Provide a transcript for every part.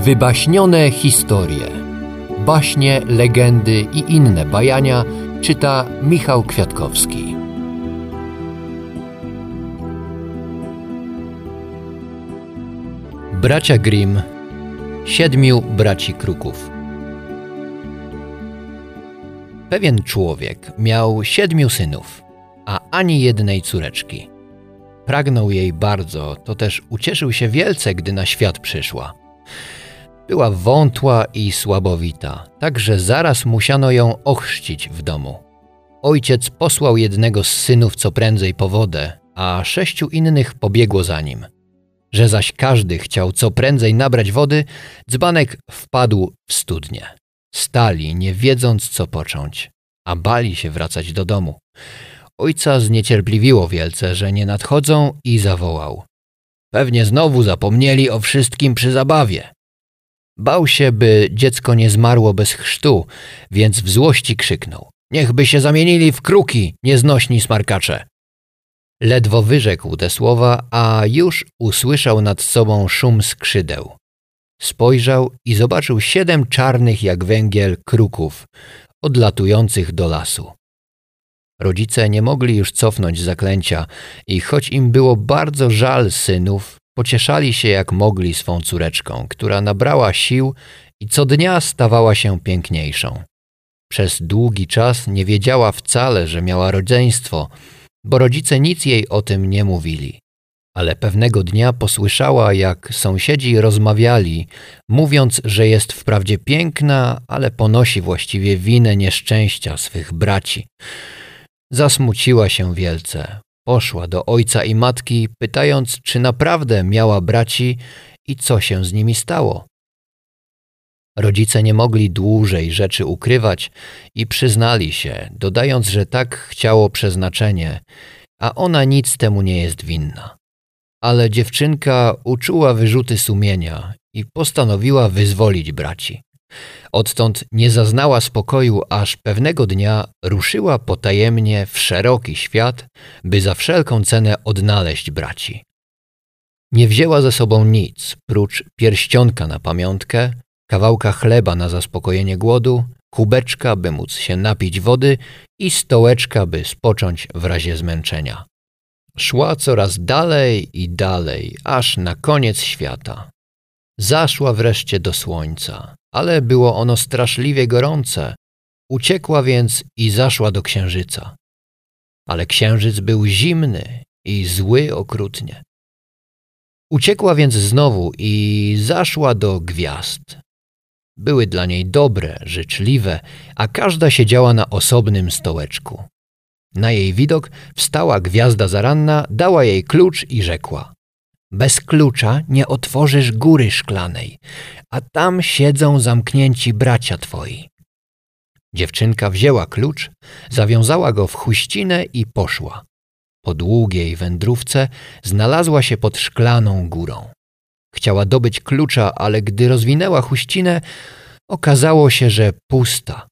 Wybaśnione historie. Baśnie, legendy i inne bajania czyta Michał Kwiatkowski. Bracia Grimm Siedmiu braci Kruków Pewien człowiek miał siedmiu synów, a ani jednej córeczki. Pragnął jej bardzo, to też ucieszył się wielce, gdy na świat przyszła. Była wątła i słabowita, tak że zaraz musiano ją ochrzcić w domu. Ojciec posłał jednego z synów co prędzej po wodę, a sześciu innych pobiegło za nim. Że zaś każdy chciał co prędzej nabrać wody, dzbanek wpadł w studnię. Stali, nie wiedząc co począć, a bali się wracać do domu. Ojca zniecierpliwiło wielce, że nie nadchodzą i zawołał. Pewnie znowu zapomnieli o wszystkim przy zabawie. Bał się, by dziecko nie zmarło bez chrztu, więc w złości krzyknął. Niechby się zamienili w kruki, nieznośni smarkacze. Ledwo wyrzekł te słowa, a już usłyszał nad sobą szum skrzydeł. Spojrzał i zobaczył siedem czarnych jak węgiel kruków, odlatujących do lasu. Rodzice nie mogli już cofnąć zaklęcia i choć im było bardzo żal synów, pocieszali się jak mogli swą córeczką, która nabrała sił i co dnia stawała się piękniejszą. Przez długi czas nie wiedziała wcale, że miała rodzeństwo, bo rodzice nic jej o tym nie mówili. Ale pewnego dnia posłyszała, jak sąsiedzi rozmawiali, mówiąc, że jest wprawdzie piękna, ale ponosi właściwie winę nieszczęścia swych braci. Zasmuciła się wielce. Poszła do ojca i matki, pytając, czy naprawdę miała braci i co się z nimi stało. Rodzice nie mogli dłużej rzeczy ukrywać i przyznali się, dodając, że tak chciało przeznaczenie, a ona nic temu nie jest winna. Ale dziewczynka uczuła wyrzuty sumienia i postanowiła wyzwolić braci. Odtąd nie zaznała spokoju, aż pewnego dnia ruszyła potajemnie w szeroki świat, by za wszelką cenę odnaleźć braci. Nie wzięła ze sobą nic, prócz pierścionka na pamiątkę, kawałka chleba na zaspokojenie głodu, kubeczka, by móc się napić wody i stołeczka, by spocząć w razie zmęczenia. Szła coraz dalej i dalej, aż na koniec świata. Zaszła wreszcie do słońca, ale było ono straszliwie gorące. Uciekła więc i zaszła do księżyca. Ale księżyc był zimny i zły okrutnie. Uciekła więc znowu i zaszła do gwiazd. Były dla niej dobre, życzliwe, a każda siedziała na osobnym stołeczku. Na jej widok wstała gwiazda zaranna, dała jej klucz i rzekła: Bez klucza nie otworzysz góry szklanej, a tam siedzą zamknięci bracia twoi. Dziewczynka wzięła klucz, zawiązała go w chuścinę i poszła. Po długiej wędrówce znalazła się pod szklaną górą. Chciała dobyć klucza, ale gdy rozwinęła chuścinę, okazało się, że pusta.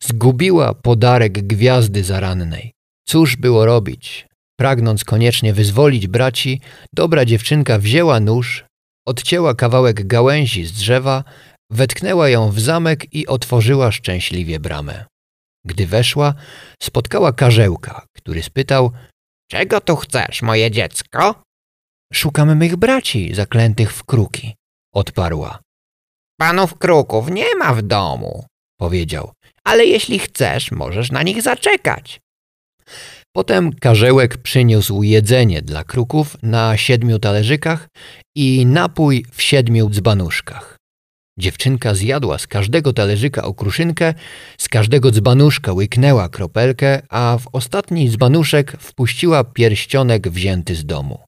Zgubiła podarek gwiazdy zarannej. Cóż było robić? Pragnąc koniecznie wyzwolić braci, dobra dziewczynka wzięła nóż, odcięła kawałek gałęzi z drzewa, wetknęła ją w zamek i otworzyła szczęśliwie bramę. Gdy weszła, spotkała karzełka, który spytał: Czego tu chcesz, moje dziecko? Szukamy mych braci, zaklętych w kruki, odparła. Panów kruków nie ma w domu, powiedział, ale jeśli chcesz, możesz na nich zaczekać. Potem karzełek przyniósł jedzenie dla kruków na siedmiu talerzykach i napój w siedmiu dzbanuszkach. Dziewczynka zjadła z każdego talerzyka okruszynkę, z każdego dzbanuszka łyknęła kropelkę, a w ostatni dzbanuszek wpuściła pierścionek wzięty z domu.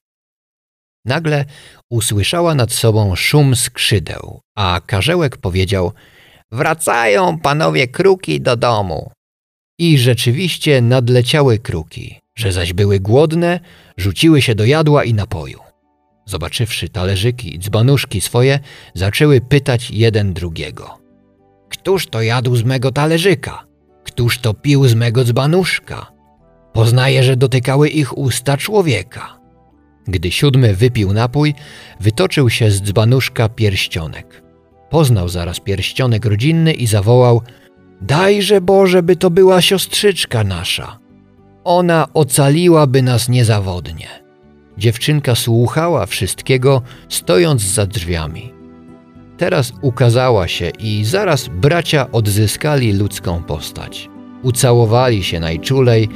Nagle usłyszała nad sobą szum skrzydeł, a karzełek powiedział: Wracają panowie kruki do domu. I rzeczywiście nadleciały kruki, że zaś były głodne, rzuciły się do jadła i napoju. Zobaczywszy talerzyki i dzbanuszki swoje, zaczęły pytać jeden drugiego. Któż to jadł z mego talerzyka? Któż to pił z mego dzbanuszka? Poznaje, że dotykały ich usta człowieka. Gdy siódmy wypił napój, wytoczył się z dzbanuszka pierścionek. Poznał zaraz pierścionek rodzinny i zawołał: Dajże Boże, by to była siostrzyczka nasza. Ona ocaliłaby nas niezawodnie. Dziewczynka słuchała wszystkiego, stojąc za drzwiami. Teraz ukazała się i zaraz bracia odzyskali ludzką postać. Ucałowali się najczulej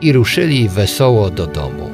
i ruszyli wesoło do domu.